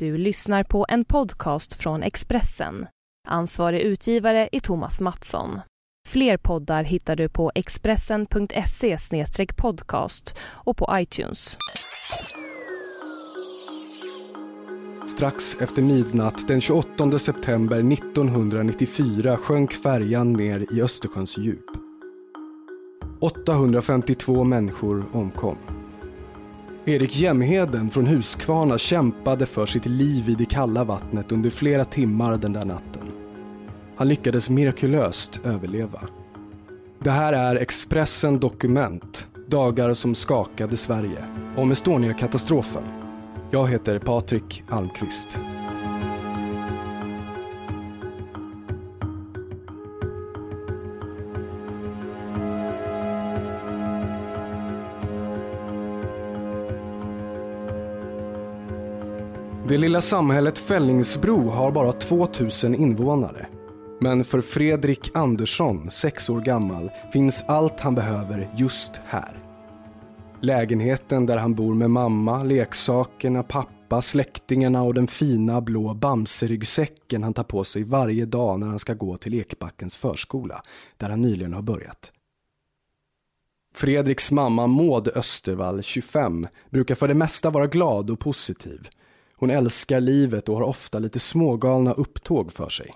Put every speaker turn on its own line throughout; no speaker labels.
Du lyssnar på en podcast från Expressen. Ansvarig utgivare är Thomas Mattsson. Fler poddar hittar du på expressen.se podcast och på iTunes.
Strax efter midnatt den 28 september 1994 sjönk färjan ner i Östersjöns djup. 852 människor omkom. Erik Jämheden från Huskvarna kämpade för sitt liv i det kalla vattnet under flera timmar den där natten. Han lyckades mirakulöst överleva. Det här är Expressen Dokument, dagar som skakade Sverige, om Estonia-katastrofen. Jag heter Patrik Almqvist. Det lilla samhället Fällingsbro har bara 2000 invånare. Men för Fredrik Andersson, sex år gammal, finns allt han behöver just här. Lägenheten där han bor med mamma, leksakerna, pappa, släktingarna och den fina blå bamseryggsäcken han tar på sig varje dag när han ska gå till Ekbackens förskola, där han nyligen har börjat. Fredriks mamma Maud Östervall, 25, brukar för det mesta vara glad och positiv. Hon älskar livet och har ofta lite smågalna upptåg för sig.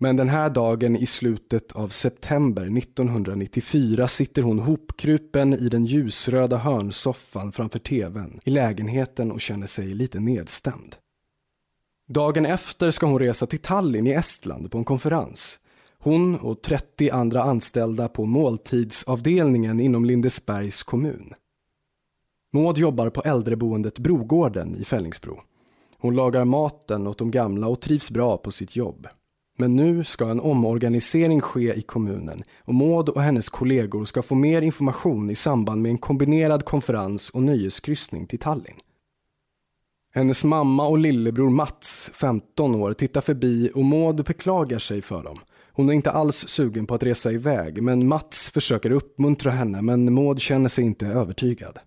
Men den här dagen i slutet av september 1994 sitter hon hopkrupen i den ljusröda hörnsoffan framför tvn i lägenheten och känner sig lite nedstämd. Dagen efter ska hon resa till Tallinn i Estland på en konferens. Hon och 30 andra anställda på måltidsavdelningen inom Lindesbergs kommun. Maud jobbar på äldreboendet Brogården i Fällingsbro. Hon lagar maten åt de gamla och trivs bra på sitt jobb. Men nu ska en omorganisering ske i kommunen och Maud och hennes kollegor ska få mer information i samband med en kombinerad konferens och nöjeskryssning till Tallinn. Hennes mamma och lillebror Mats, 15 år, tittar förbi och Maud beklagar sig för dem. Hon är inte alls sugen på att resa iväg, men Mats försöker uppmuntra henne, men Maud känner sig inte övertygad.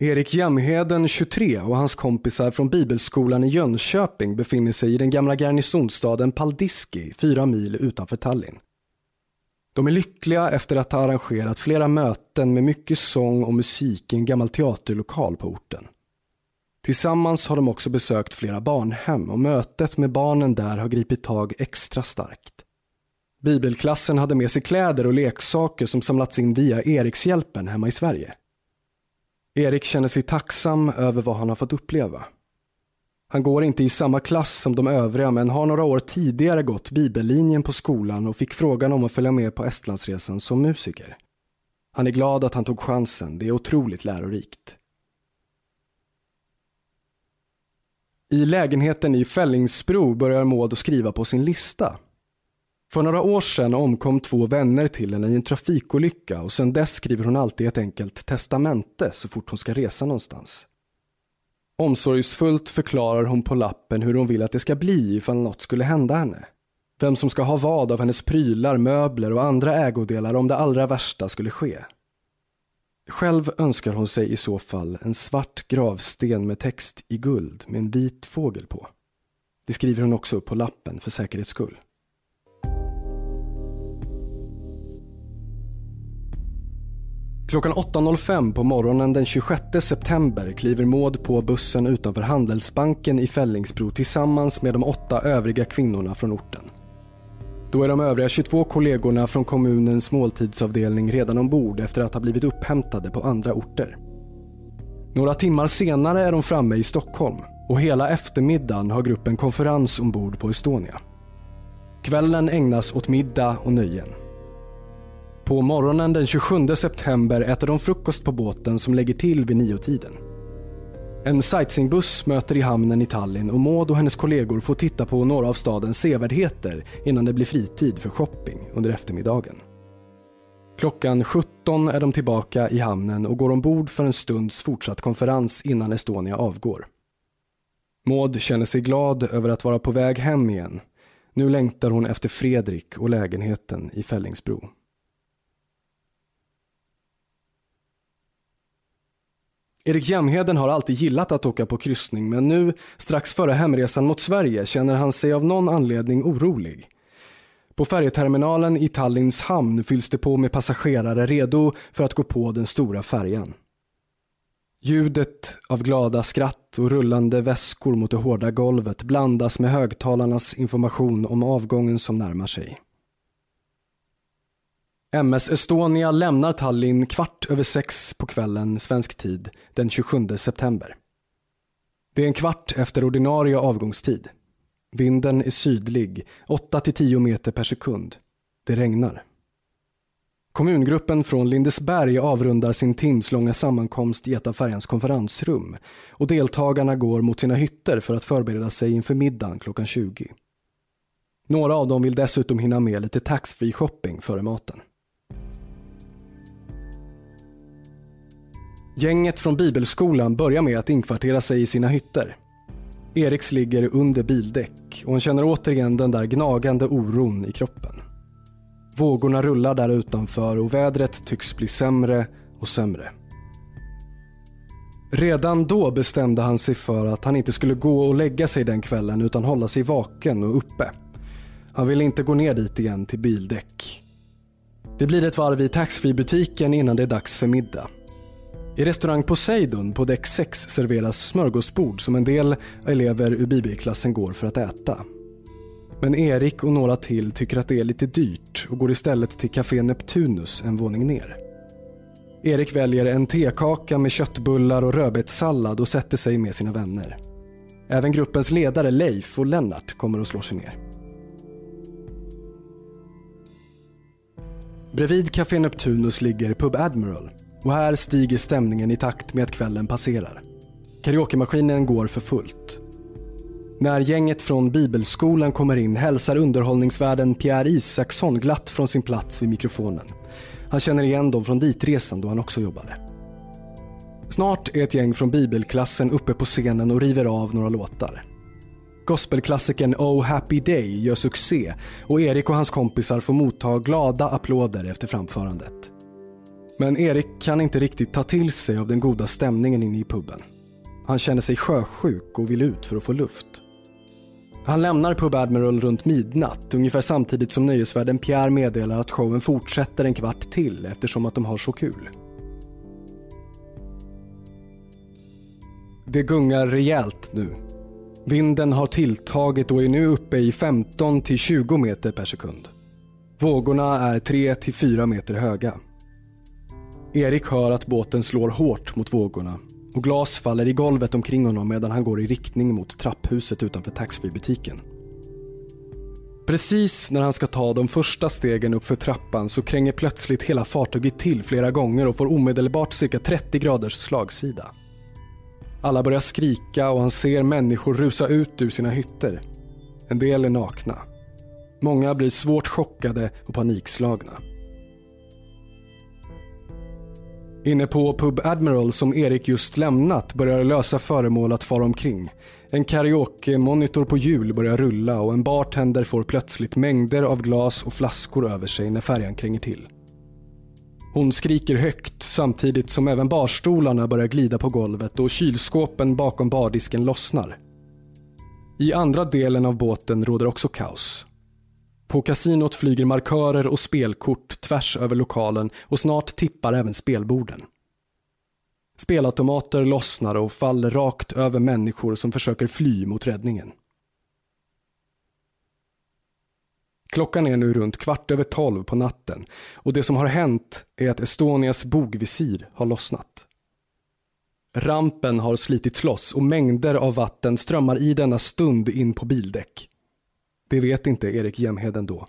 Erik Jämheden, 23, och hans kompisar från bibelskolan i Jönköping befinner sig i den gamla garnisonsstaden Paldiski, fyra mil utanför Tallinn. De är lyckliga efter att ha arrangerat flera möten med mycket sång och musik i en gammal teaterlokal på orten. Tillsammans har de också besökt flera barnhem och mötet med barnen där har gripit tag extra starkt. Bibelklassen hade med sig kläder och leksaker som samlats in via Erikshjälpen hemma i Sverige. Erik känner sig tacksam över vad han har fått uppleva. Han går inte i samma klass som de övriga men har några år tidigare gått bibellinjen på skolan och fick frågan om att följa med på Estlandsresan som musiker. Han är glad att han tog chansen, det är otroligt lärorikt. I lägenheten i Fällingsbro börjar Maud att skriva på sin lista. För några år sedan omkom två vänner till henne i en trafikolycka och sedan dess skriver hon alltid ett enkelt testamente så fort hon ska resa någonstans. Omsorgsfullt förklarar hon på lappen hur hon vill att det ska bli ifall något skulle hända henne. Vem som ska ha vad av hennes prylar, möbler och andra ägodelar om det allra värsta skulle ske. Själv önskar hon sig i så fall en svart gravsten med text i guld med en vit fågel på. Det skriver hon också upp på lappen för säkerhets skull. Klockan 8.05 på morgonen den 26 september kliver Maud på bussen utanför Handelsbanken i Fällingsbro tillsammans med de åtta övriga kvinnorna från orten. Då är de övriga 22 kollegorna från kommunens måltidsavdelning redan ombord efter att ha blivit upphämtade på andra orter. Några timmar senare är de framme i Stockholm och hela eftermiddagen har gruppen konferens ombord på Estonia. Kvällen ägnas åt middag och nöjen. På morgonen den 27 september äter de frukost på båten som lägger till vid niotiden. En sightseeingbuss möter i hamnen i Tallinn och Maud och hennes kollegor får titta på några av stadens sevärdheter innan det blir fritid för shopping under eftermiddagen. Klockan 17 är de tillbaka i hamnen och går ombord för en stunds fortsatt konferens innan Estonia avgår. Maud känner sig glad över att vara på väg hem igen. Nu längtar hon efter Fredrik och lägenheten i Fällingsbro. Erik Jämheden har alltid gillat att åka på kryssning men nu, strax före hemresan mot Sverige, känner han sig av någon anledning orolig. På färjeterminalen i Tallinns hamn fylls det på med passagerare redo för att gå på den stora färjan. Ljudet av glada skratt och rullande väskor mot det hårda golvet blandas med högtalarnas information om avgången som närmar sig. MS Estonia lämnar Tallinn kvart över sex på kvällen svensk tid den 27 september. Det är en kvart efter ordinarie avgångstid. Vinden är sydlig, 8-10 meter per sekund. Det regnar. Kommungruppen från Lindesberg avrundar sin timslånga sammankomst i ett av färjans konferensrum och deltagarna går mot sina hytter för att förbereda sig inför middagen klockan 20. Några av dem vill dessutom hinna med lite taxfree shopping före maten. Gänget från bibelskolan börjar med att inkvartera sig i sina hytter. Eriks ligger under bildäck och han känner återigen den där gnagande oron i kroppen. Vågorna rullar där utanför och vädret tycks bli sämre och sämre. Redan då bestämde han sig för att han inte skulle gå och lägga sig den kvällen utan hålla sig vaken och uppe. Han ville inte gå ner dit igen till bildäck. Det blir ett varv i taxfreebutiken innan det är dags för middag. I restaurang Poseidon på däck 6 serveras smörgåsbord som en del elever ur BB-klassen går för att äta. Men Erik och några till tycker att det är lite dyrt och går istället till Café Neptunus en våning ner. Erik väljer en tekaka med köttbullar och rödbetssallad och sätter sig med sina vänner. Även gruppens ledare Leif och Lennart kommer och slår sig ner. Bredvid Café Neptunus ligger Pub Admiral och här stiger stämningen i takt med att kvällen passerar. Karaokemaskinen går för fullt. När gänget från bibelskolan kommer in hälsar underhållningsvärden Pierre Isaksson glatt från sin plats vid mikrofonen. Han känner igen dem från ditresan då han också jobbade. Snart är ett gäng från bibelklassen uppe på scenen och river av några låtar. Gospelklassikern Oh Happy Day gör succé och Erik och hans kompisar får motta glada applåder efter framförandet. Men Erik kan inte riktigt ta till sig av den goda stämningen inne i puben. Han känner sig sjösjuk och vill ut för att få luft. Han lämnar Pub Admiral runt midnatt, ungefär samtidigt som nöjesvärden Pierre meddelar att showen fortsätter en kvart till eftersom att de har så kul. Det gungar rejält nu. Vinden har tilltagit och är nu uppe i 15 20 meter per sekund. Vågorna är 3 4 meter höga. Erik hör att båten slår hårt mot vågorna och glas faller i golvet omkring honom medan han går i riktning mot trapphuset utanför taxfreebutiken. Precis när han ska ta de första stegen upp för trappan så kränger plötsligt hela fartyget till flera gånger och får omedelbart cirka 30 graders slagsida. Alla börjar skrika och han ser människor rusa ut ur sina hytter. En del är nakna. Många blir svårt chockade och panikslagna. Inne på Pub Admiral som Erik just lämnat börjar lösa föremål att fara omkring. En karaoke-monitor på hjul börjar rulla och en bartender får plötsligt mängder av glas och flaskor över sig när färjan kränger till. Hon skriker högt samtidigt som även barstolarna börjar glida på golvet och kylskåpen bakom bardisken lossnar. I andra delen av båten råder också kaos. På kasinot flyger markörer och spelkort tvärs över lokalen och snart tippar även spelborden. Spelautomater lossnar och faller rakt över människor som försöker fly mot räddningen. Klockan är nu runt kvart över tolv på natten och det som har hänt är att Estonias bogvisir har lossnat. Rampen har slitits loss och mängder av vatten strömmar i denna stund in på bildäck. Det vet inte Erik Jämheden då.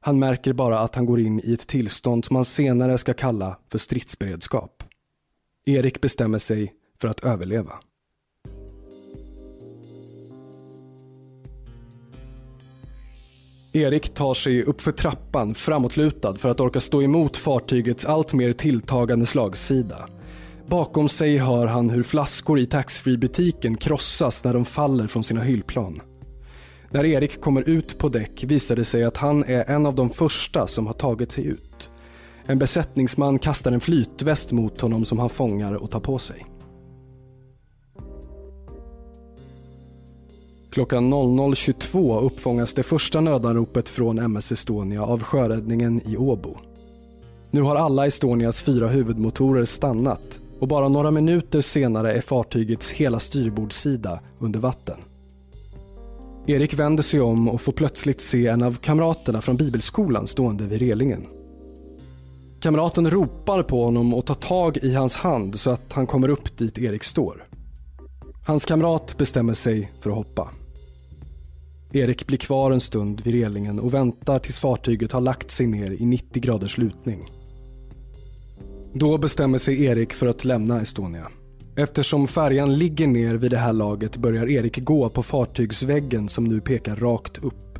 Han märker bara att han går in i ett tillstånd som han senare ska kalla för stridsberedskap. Erik bestämmer sig för att överleva. Erik tar sig upp för trappan framåtlutad för att orka stå emot fartygets alltmer tilltagande slagsida. Bakom sig hör han hur flaskor i taxfreebutiken krossas när de faller från sina hyllplan. När Erik kommer ut på däck visar det sig att han är en av de första som har tagit sig ut. En besättningsman kastar en flytväst mot honom som han fångar och tar på sig. Klockan 00.22 uppfångas det första nödanropet från MS Estonia av sjöräddningen i Åbo. Nu har alla Estonias fyra huvudmotorer stannat och bara några minuter senare är fartygets hela styrbordssida under vatten. Erik vänder sig om och får plötsligt se en av kamraterna från bibelskolan stående vid relingen. Kamraten ropar på honom och tar tag i hans hand så att han kommer upp dit Erik står. Hans kamrat bestämmer sig för att hoppa. Erik blir kvar en stund vid relingen och väntar tills fartyget har lagt sig ner i 90 graders lutning. Då bestämmer sig Erik för att lämna Estonia. Eftersom färjan ligger ner vid det här laget börjar Erik gå på fartygsväggen som nu pekar rakt upp.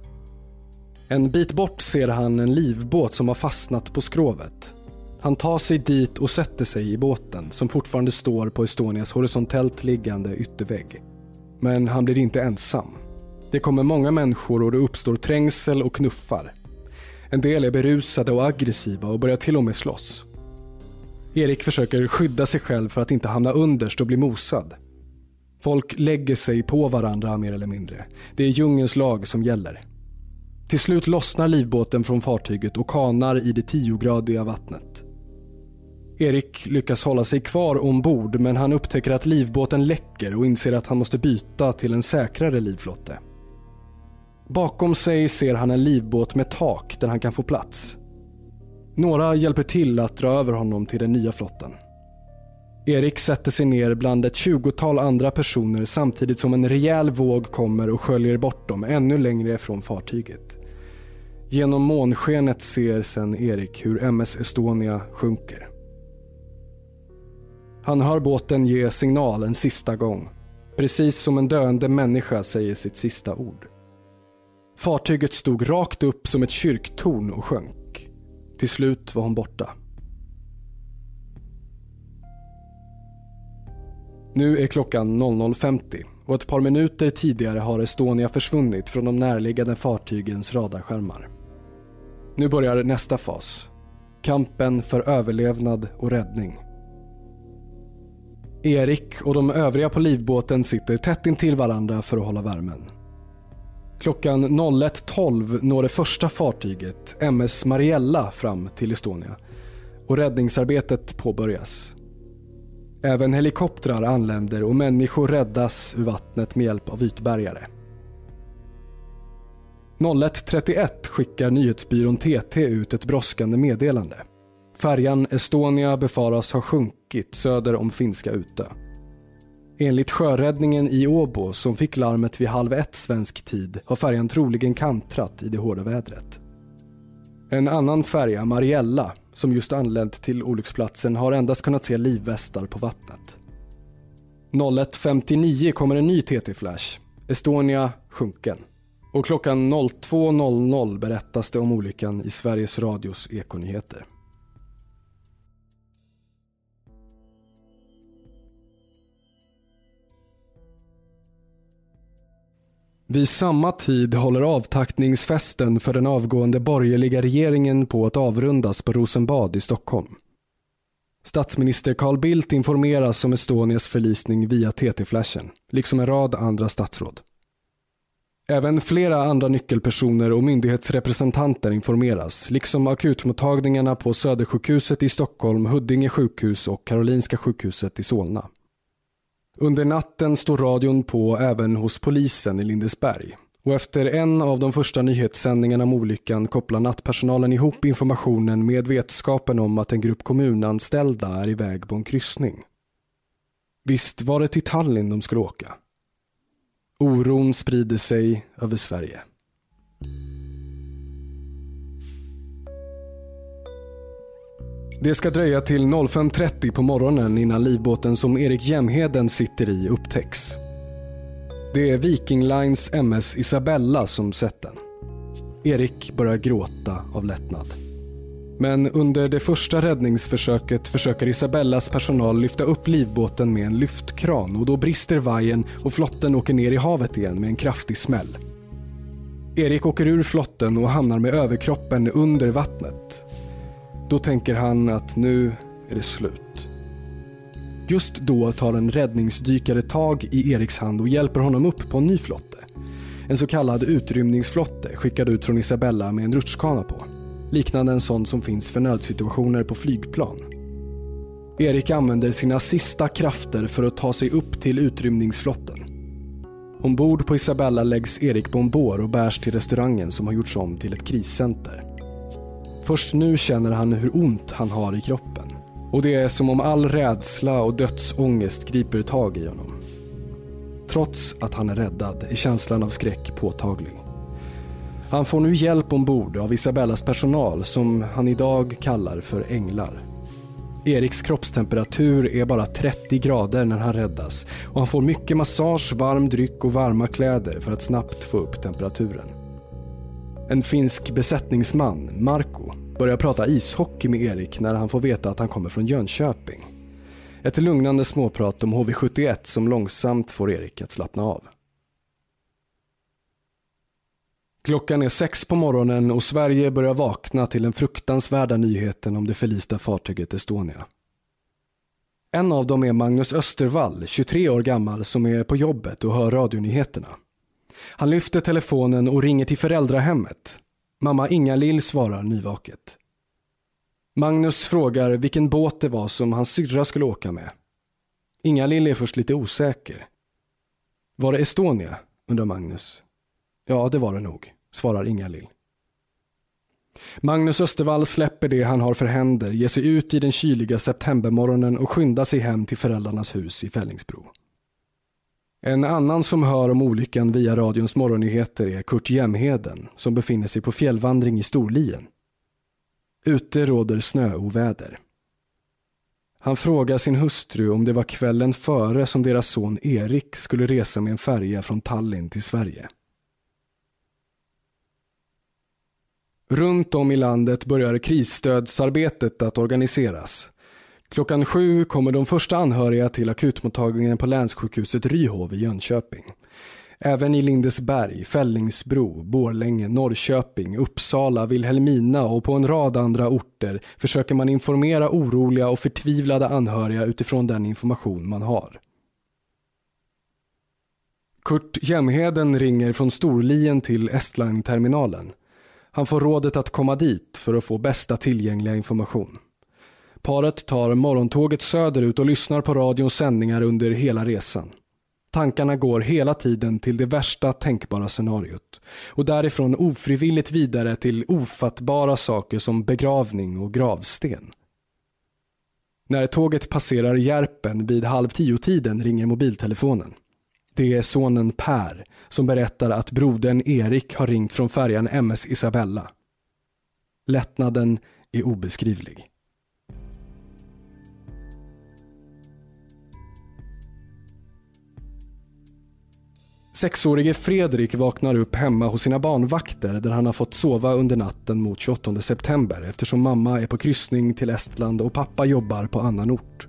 En bit bort ser han en livbåt som har fastnat på skrovet. Han tar sig dit och sätter sig i båten som fortfarande står på Estonias horisontellt liggande yttervägg. Men han blir inte ensam. Det kommer många människor och det uppstår trängsel och knuffar. En del är berusade och aggressiva och börjar till och med slåss. Erik försöker skydda sig själv för att inte hamna underst och bli mosad. Folk lägger sig på varandra mer eller mindre. Det är djungelns lag som gäller. Till slut lossnar livbåten från fartyget och kanar i det tiogradiga vattnet. Erik lyckas hålla sig kvar ombord men han upptäcker att livbåten läcker och inser att han måste byta till en säkrare livflotte. Bakom sig ser han en livbåt med tak där han kan få plats. Några hjälper till att dra över honom till den nya flotten. Erik sätter sig ner bland ett tjugotal andra personer samtidigt som en rejäl våg kommer och sköljer bort dem ännu längre från fartyget. Genom månskenet ser sen Erik hur MS Estonia sjunker. Han hör båten ge signal en sista gång. Precis som en döende människa säger sitt sista ord. Fartyget stod rakt upp som ett kyrktorn och sjönk. Till slut var hon borta. Nu är klockan 00.50 och ett par minuter tidigare har Estonia försvunnit från de närliggande fartygens radarskärmar. Nu börjar nästa fas. Kampen för överlevnad och räddning. Erik och de övriga på livbåten sitter tätt intill varandra för att hålla värmen. Klockan 01.12 når det första fartyget, MS Mariella, fram till Estonia och räddningsarbetet påbörjas. Även helikoptrar anländer och människor räddas ur vattnet med hjälp av ytbärgare. 01.31 skickar nyhetsbyrån TT ut ett brådskande meddelande. Färjan Estonia befaras ha sjunkit söder om Finska Utö. Enligt sjöräddningen i Åbo som fick larmet vid halv ett svensk tid har färjan troligen kantrat i det hårda vädret. En annan färja, Mariella, som just anlänt till olycksplatsen har endast kunnat se livvästar på vattnet. 01.59 kommer en ny TT-flash. Estonia sjunken. Och klockan 02.00 berättas det om olyckan i Sveriges Radios Ekonyheter. Vid samma tid håller avtackningsfesten för den avgående borgerliga regeringen på att avrundas på Rosenbad i Stockholm. Statsminister Carl Bildt informeras om Estonias förlisning via TT-flashen, liksom en rad andra statsråd. Även flera andra nyckelpersoner och myndighetsrepresentanter informeras, liksom akutmottagningarna på Södersjukhuset i Stockholm, Huddinge sjukhus och Karolinska sjukhuset i Solna. Under natten står radion på även hos polisen i Lindesberg. Och efter en av de första nyhetssändningarna om olyckan kopplar nattpersonalen ihop informationen med vetskapen om att en grupp kommunanställda är iväg på en kryssning. Visst var det till Tallinn de skulle åka? Oron sprider sig över Sverige. Det ska dröja till 05.30 på morgonen innan livbåten som Erik Jämheden sitter i upptäcks. Det är Viking Lines MS Isabella som sett den. Erik börjar gråta av lättnad. Men under det första räddningsförsöket försöker Isabellas personal lyfta upp livbåten med en lyftkran och då brister vajern och flotten åker ner i havet igen med en kraftig smäll. Erik åker ur flotten och hamnar med överkroppen under vattnet då tänker han att nu är det slut. Just då tar en räddningsdykare tag i Eriks hand och hjälper honom upp på en ny flotte. En så kallad utrymningsflotte skickad ut från Isabella med en rutschkana på. Liknande en sån som finns för nödsituationer på flygplan. Erik använder sina sista krafter för att ta sig upp till utrymningsflotten. Ombord på Isabella läggs Erik på en bår och bärs till restaurangen som har gjorts om till ett kriscenter. Först nu känner han hur ont han har i kroppen. Och det är som om all rädsla och dödsångest griper tag i honom. Trots att han är räddad är känslan av skräck påtaglig. Han får nu hjälp ombord av Isabellas personal som han idag kallar för änglar. Eriks kroppstemperatur är bara 30 grader när han räddas och han får mycket massage, varm dryck och varma kläder för att snabbt få upp temperaturen. En finsk besättningsman, Marco, börjar prata ishockey med Erik när han får veta att han kommer från Jönköping. Ett lugnande småprat om HV71 som långsamt får Erik att slappna av. Klockan är sex på morgonen och Sverige börjar vakna till den fruktansvärda nyheten om det förlista fartyget Estonia. En av dem är Magnus Östervall, 23 år gammal, som är på jobbet och hör radionyheterna. Han lyfter telefonen och ringer till föräldrahemmet. Mamma Inga-Lill svarar nyvaket. Magnus frågar vilken båt det var som hans syrra skulle åka med. Inga-Lill är först lite osäker. Var det Estonia? undrar Magnus. Ja, det var det nog, svarar Inga-Lill. Magnus Östervall släpper det han har för händer, ger sig ut i den kyliga septembermorgonen och skyndar sig hem till föräldrarnas hus i Fällingsbro. En annan som hör om olyckan via radions morgonnyheter är Kurt Jämheden som befinner sig på fjällvandring i Storlien. Ute råder snöoväder. Han frågar sin hustru om det var kvällen före som deras son Erik skulle resa med en färja från Tallinn till Sverige. Runt om i landet börjar krisstödsarbetet att organiseras. Klockan sju kommer de första anhöriga till akutmottagningen på länssjukhuset Ryhov i Jönköping. Även i Lindesberg, Fällingsbro, Borlänge, Norrköping, Uppsala, Vilhelmina och på en rad andra orter försöker man informera oroliga och förtvivlade anhöriga utifrån den information man har. Kurt Jämheden ringer från Storlien till Estline-terminalen. Han får rådet att komma dit för att få bästa tillgängliga information. Paret tar morgontåget söderut och lyssnar på radions sändningar under hela resan. Tankarna går hela tiden till det värsta tänkbara scenariot och därifrån ofrivilligt vidare till ofattbara saker som begravning och gravsten. När tåget passerar Järpen vid halv tio-tiden ringer mobiltelefonen. Det är sonen Per som berättar att brodern Erik har ringt från färjan MS Isabella. Lättnaden är obeskrivlig. Sexårige Fredrik vaknar upp hemma hos sina barnvakter där han har fått sova under natten mot 28 september eftersom mamma är på kryssning till Estland och pappa jobbar på annan ort.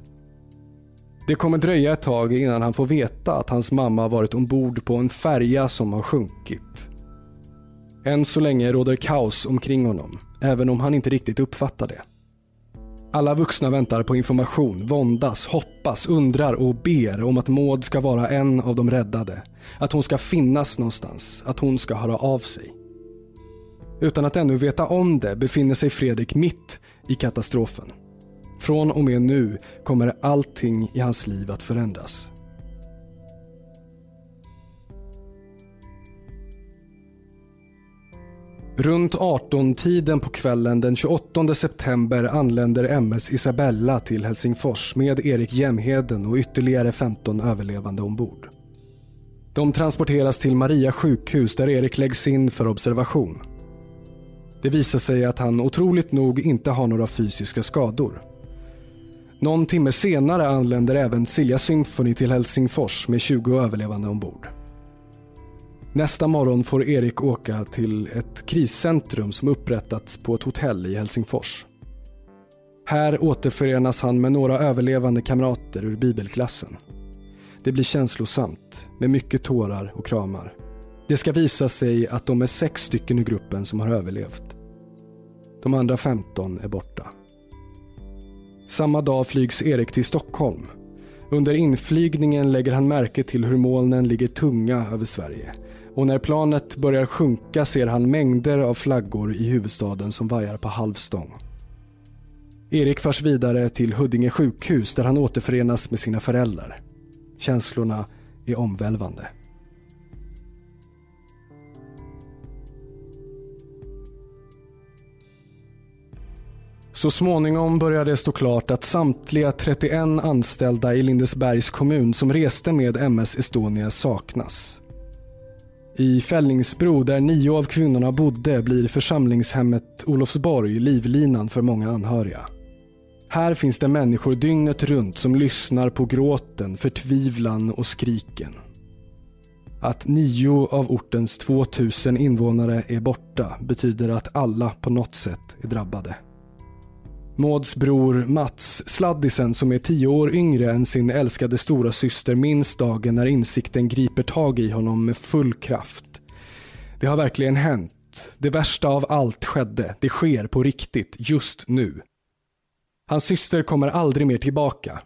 Det kommer dröja ett tag innan han får veta att hans mamma varit ombord på en färja som har sjunkit. Än så länge råder kaos omkring honom, även om han inte riktigt uppfattar det. Alla vuxna väntar på information, våndas, hoppas, undrar och ber om att Maud ska vara en av de räddade. Att hon ska finnas någonstans, att hon ska höra av sig. Utan att ännu veta om det befinner sig Fredrik mitt i katastrofen. Från och med nu kommer allting i hans liv att förändras. Runt 18-tiden på kvällen den 28 september anländer MS Isabella till Helsingfors med Erik Jämheden och ytterligare 15 överlevande ombord. De transporteras till Maria sjukhus där Erik läggs in för observation. Det visar sig att han otroligt nog inte har några fysiska skador. Någon timme senare anländer även Silja Symphony till Helsingfors med 20 överlevande ombord. Nästa morgon får Erik åka till ett kriscentrum som upprättats på ett hotell i Helsingfors. Här återförenas han med några överlevande kamrater ur bibelklassen. Det blir känslosamt med mycket tårar och kramar. Det ska visa sig att de är sex stycken i gruppen som har överlevt. De andra 15 är borta. Samma dag flygs Erik till Stockholm. Under inflygningen lägger han märke till hur molnen ligger tunga över Sverige och när planet börjar sjunka ser han mängder av flaggor i huvudstaden som vajar på halvstång. Erik förs vidare till Huddinge sjukhus där han återförenas med sina föräldrar. Känslorna är omvälvande. Så småningom började det stå klart att samtliga 31 anställda i Lindesbergs kommun som reste med MS Estonia saknas. I Fällingsbro, där nio av kvinnorna bodde, blir församlingshemmet Olofsborg livlinan för många anhöriga. Här finns det människor dygnet runt som lyssnar på gråten, förtvivlan och skriken. Att nio av ortens 2000 invånare är borta betyder att alla på något sätt är drabbade. Mauds bror Mats, sladdisen som är tio år yngre än sin älskade stora syster minns dagen när insikten griper tag i honom med full kraft. Det har verkligen hänt. Det värsta av allt skedde. Det sker på riktigt, just nu. Hans syster kommer aldrig mer tillbaka.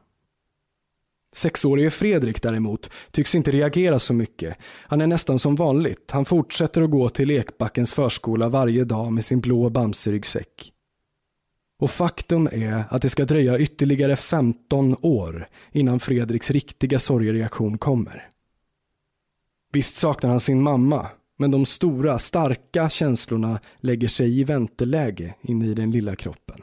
Sexårige Fredrik däremot tycks inte reagera så mycket. Han är nästan som vanligt. Han fortsätter att gå till Ekbackens förskola varje dag med sin blå bamseryggsäck. Och faktum är att det ska dröja ytterligare 15 år innan Fredriks riktiga sorgereaktion kommer. Visst saknar han sin mamma, men de stora, starka känslorna lägger sig i vänteläge inne i den lilla kroppen.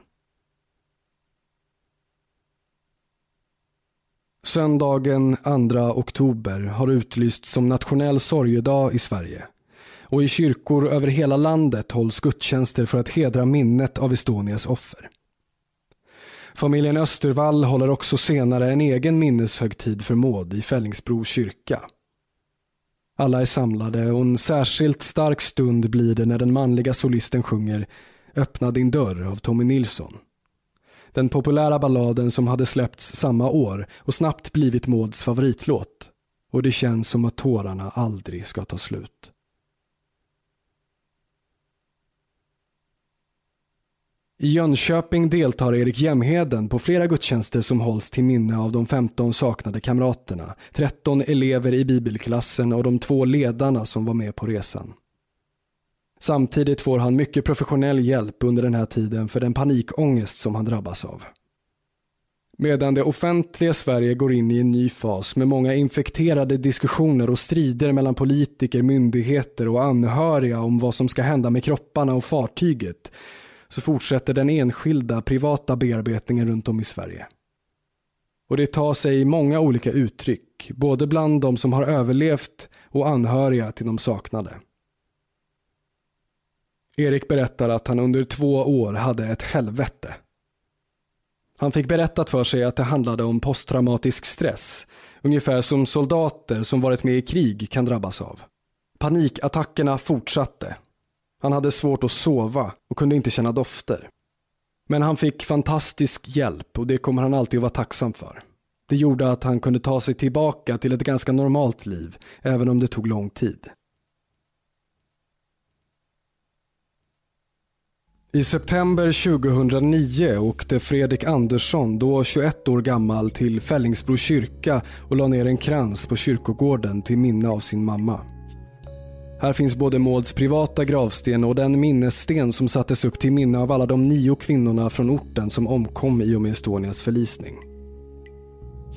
Söndagen 2 oktober har utlysts som nationell sorgedag i Sverige. Och i kyrkor över hela landet hålls gudstjänster för att hedra minnet av Estonias offer. Familjen Östervall håller också senare en egen minneshögtid för Maud i Fällingsbro kyrka. Alla är samlade och en särskilt stark stund blir det när den manliga solisten sjunger Öppna din dörr av Tommy Nilsson. Den populära balladen som hade släppts samma år och snabbt blivit Mauds favoritlåt. Och det känns som att tårarna aldrig ska ta slut. I Jönköping deltar Erik Jämheden på flera gudstjänster som hålls till minne av de 15 saknade kamraterna, 13 elever i bibelklassen och de två ledarna som var med på resan. Samtidigt får han mycket professionell hjälp under den här tiden för den panikångest som han drabbas av. Medan det offentliga Sverige går in i en ny fas med många infekterade diskussioner och strider mellan politiker, myndigheter och anhöriga om vad som ska hända med kropparna och fartyget så fortsätter den enskilda privata bearbetningen runt om i Sverige. Och det tar sig många olika uttryck, både bland de som har överlevt och anhöriga till de saknade. Erik berättar att han under två år hade ett helvete. Han fick berättat för sig att det handlade om posttraumatisk stress, ungefär som soldater som varit med i krig kan drabbas av. Panikattackerna fortsatte. Han hade svårt att sova och kunde inte känna dofter. Men han fick fantastisk hjälp och det kommer han alltid att vara tacksam för. Det gjorde att han kunde ta sig tillbaka till ett ganska normalt liv, även om det tog lång tid. I september 2009 åkte Fredrik Andersson, då 21 år gammal, till Fällingsbro kyrka och la ner en krans på kyrkogården till minne av sin mamma. Här finns både Mauds privata gravsten och den minnessten som sattes upp till minne av alla de nio kvinnorna från orten som omkom i och med Estonias förlisning.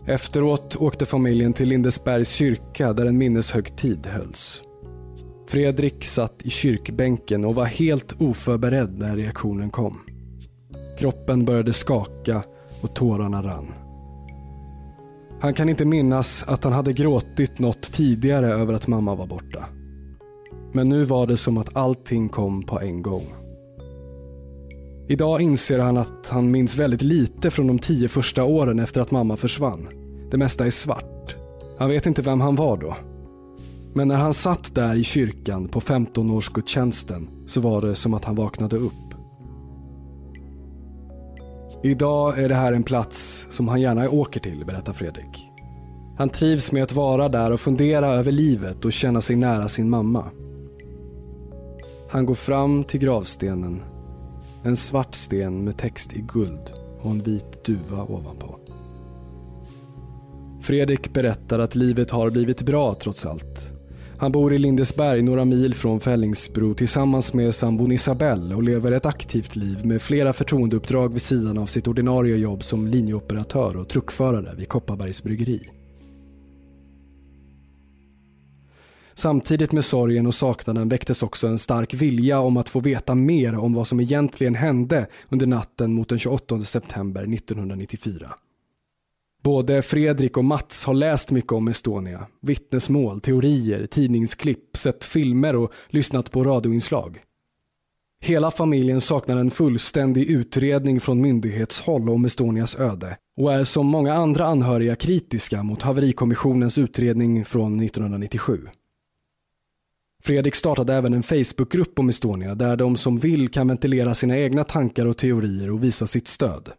Efteråt åkte familjen till Lindesbergs kyrka där en minneshögtid hölls. Fredrik satt i kyrkbänken och var helt oförberedd när reaktionen kom. Kroppen började skaka och tårarna rann. Han kan inte minnas att han hade gråtit något tidigare över att mamma var borta. Men nu var det som att allting kom på en gång. Idag inser han att han minns väldigt lite från de tio första åren efter att mamma försvann. Det mesta är svart. Han vet inte vem han var då. Men när han satt där i kyrkan på 15-årsgudstjänsten så var det som att han vaknade upp. Idag är det här en plats som han gärna åker till, berättar Fredrik. Han trivs med att vara där och fundera över livet och känna sig nära sin mamma. Han går fram till gravstenen. En svart sten med text i guld och en vit duva ovanpå. Fredrik berättar att livet har blivit bra trots allt. Han bor i Lindesberg några mil från Fällingsbro tillsammans med sambon Isabelle och lever ett aktivt liv med flera förtroendeuppdrag vid sidan av sitt ordinarie jobb som linjeoperatör och truckförare vid Kopparbergs bryggeri. Samtidigt med sorgen och saknaden väcktes också en stark vilja om att få veta mer om vad som egentligen hände under natten mot den 28 september 1994. Både Fredrik och Mats har läst mycket om Estonia. Vittnesmål, teorier, tidningsklipp, sett filmer och lyssnat på radioinslag. Hela familjen saknar en fullständig utredning från myndighetshåll om Estonias öde och är som många andra anhöriga kritiska mot haverikommissionens utredning från 1997. Fredrik startade även en Facebookgrupp om Estonia där de som vill kan ventilera sina egna tankar och teorier och visa sitt stöd.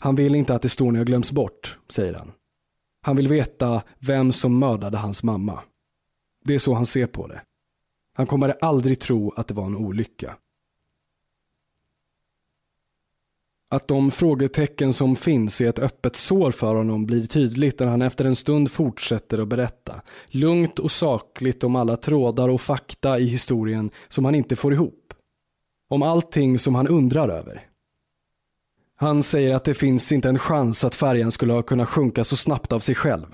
Han vill inte att Estonia glöms bort, säger han. Han vill veta vem som mördade hans mamma. Det är så han ser på det. Han kommer aldrig tro att det var en olycka. Att de frågetecken som finns i ett öppet sår för honom blir tydligt när han efter en stund fortsätter att berätta. Lugnt och sakligt om alla trådar och fakta i historien som han inte får ihop. Om allting som han undrar över. Han säger att det finns inte en chans att färjan skulle ha kunnat sjunka så snabbt av sig själv.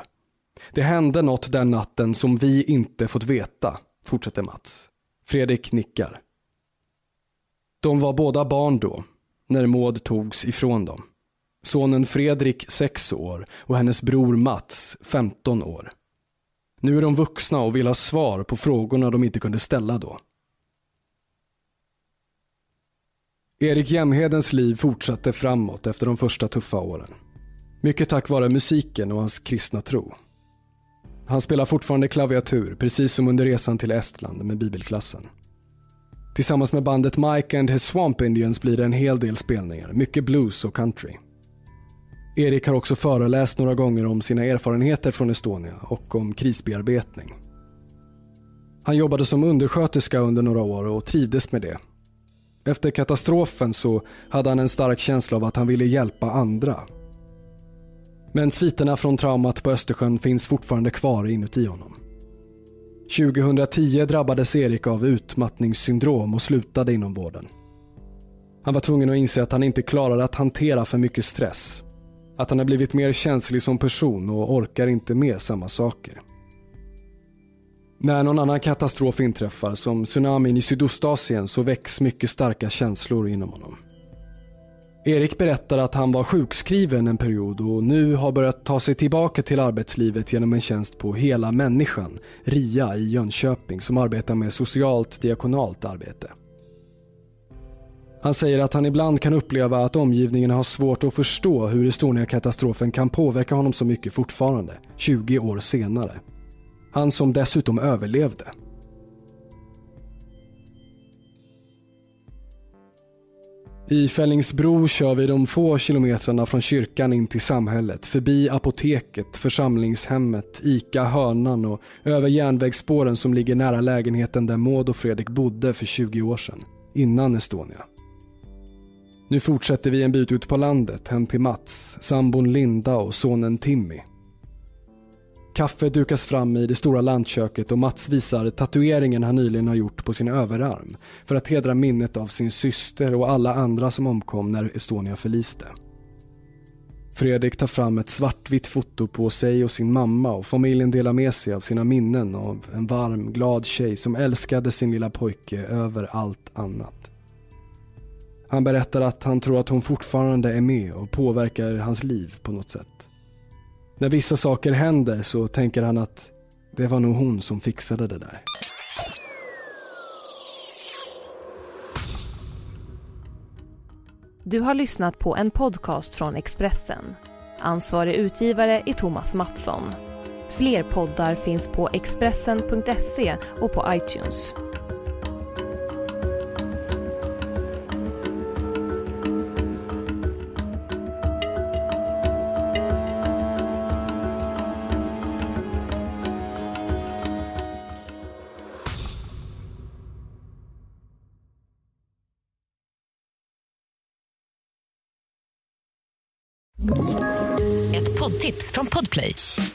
Det hände något den natten som vi inte fått veta, fortsätter Mats. Fredrik nickar. De var båda barn då, när Maud togs ifrån dem. Sonen Fredrik 6 år och hennes bror Mats 15 år. Nu är de vuxna och vill ha svar på frågorna de inte kunde ställa då. Erik Jämhedens liv fortsatte framåt efter de första tuffa åren. Mycket tack vare musiken och hans kristna tro. Han spelar fortfarande klaviatur, precis som under resan till Estland med bibelklassen. Tillsammans med bandet Mike and his Swamp Indians blir det en hel del spelningar, mycket blues och country. Erik har också föreläst några gånger om sina erfarenheter från Estonia och om krisbearbetning. Han jobbade som undersköterska under några år och trivdes med det efter katastrofen så hade han en stark känsla av att han ville hjälpa andra. Men sviterna från traumat på Östersjön finns fortfarande kvar inuti honom. 2010 drabbades Erik av utmattningssyndrom och slutade inom vården. Han var tvungen att inse att han inte klarade att hantera för mycket stress. Att han har blivit mer känslig som person och orkar inte med samma saker. När någon annan katastrof inträffar, som tsunamin i Sydostasien, så väcks mycket starka känslor inom honom. Erik berättar att han var sjukskriven en period och nu har börjat ta sig tillbaka till arbetslivet genom en tjänst på Hela Människan, RIA i Jönköping, som arbetar med socialt diakonalt arbete. Han säger att han ibland kan uppleva att omgivningen har svårt att förstå hur Estonia-katastrofen kan påverka honom så mycket fortfarande, 20 år senare. Han som dessutom överlevde. I Fällingsbro kör vi de få kilometrarna från kyrkan in till samhället, förbi apoteket, församlingshemmet, ICA Hörnan och över järnvägsspåren som ligger nära lägenheten där Maud och Fredrik bodde för 20 år sedan, innan Estonia. Nu fortsätter vi en bit ut på landet, hem till Mats, sambon Linda och sonen Timmy. Kaffe dukas fram i det stora lantköket och Mats visar tatueringen han nyligen har gjort på sin överarm för att hedra minnet av sin syster och alla andra som omkom när Estonia förliste. Fredrik tar fram ett svartvitt foto på sig och sin mamma och familjen delar med sig av sina minnen av en varm, glad tjej som älskade sin lilla pojke över allt annat. Han berättar att han tror att hon fortfarande är med och påverkar hans liv på något sätt. När vissa saker händer så tänker han att det var nog hon som fixade det där.
Du har lyssnat på en podcast från Expressen. Ansvarig utgivare är Thomas Mattsson. Fler poddar finns på Expressen.se och på iTunes.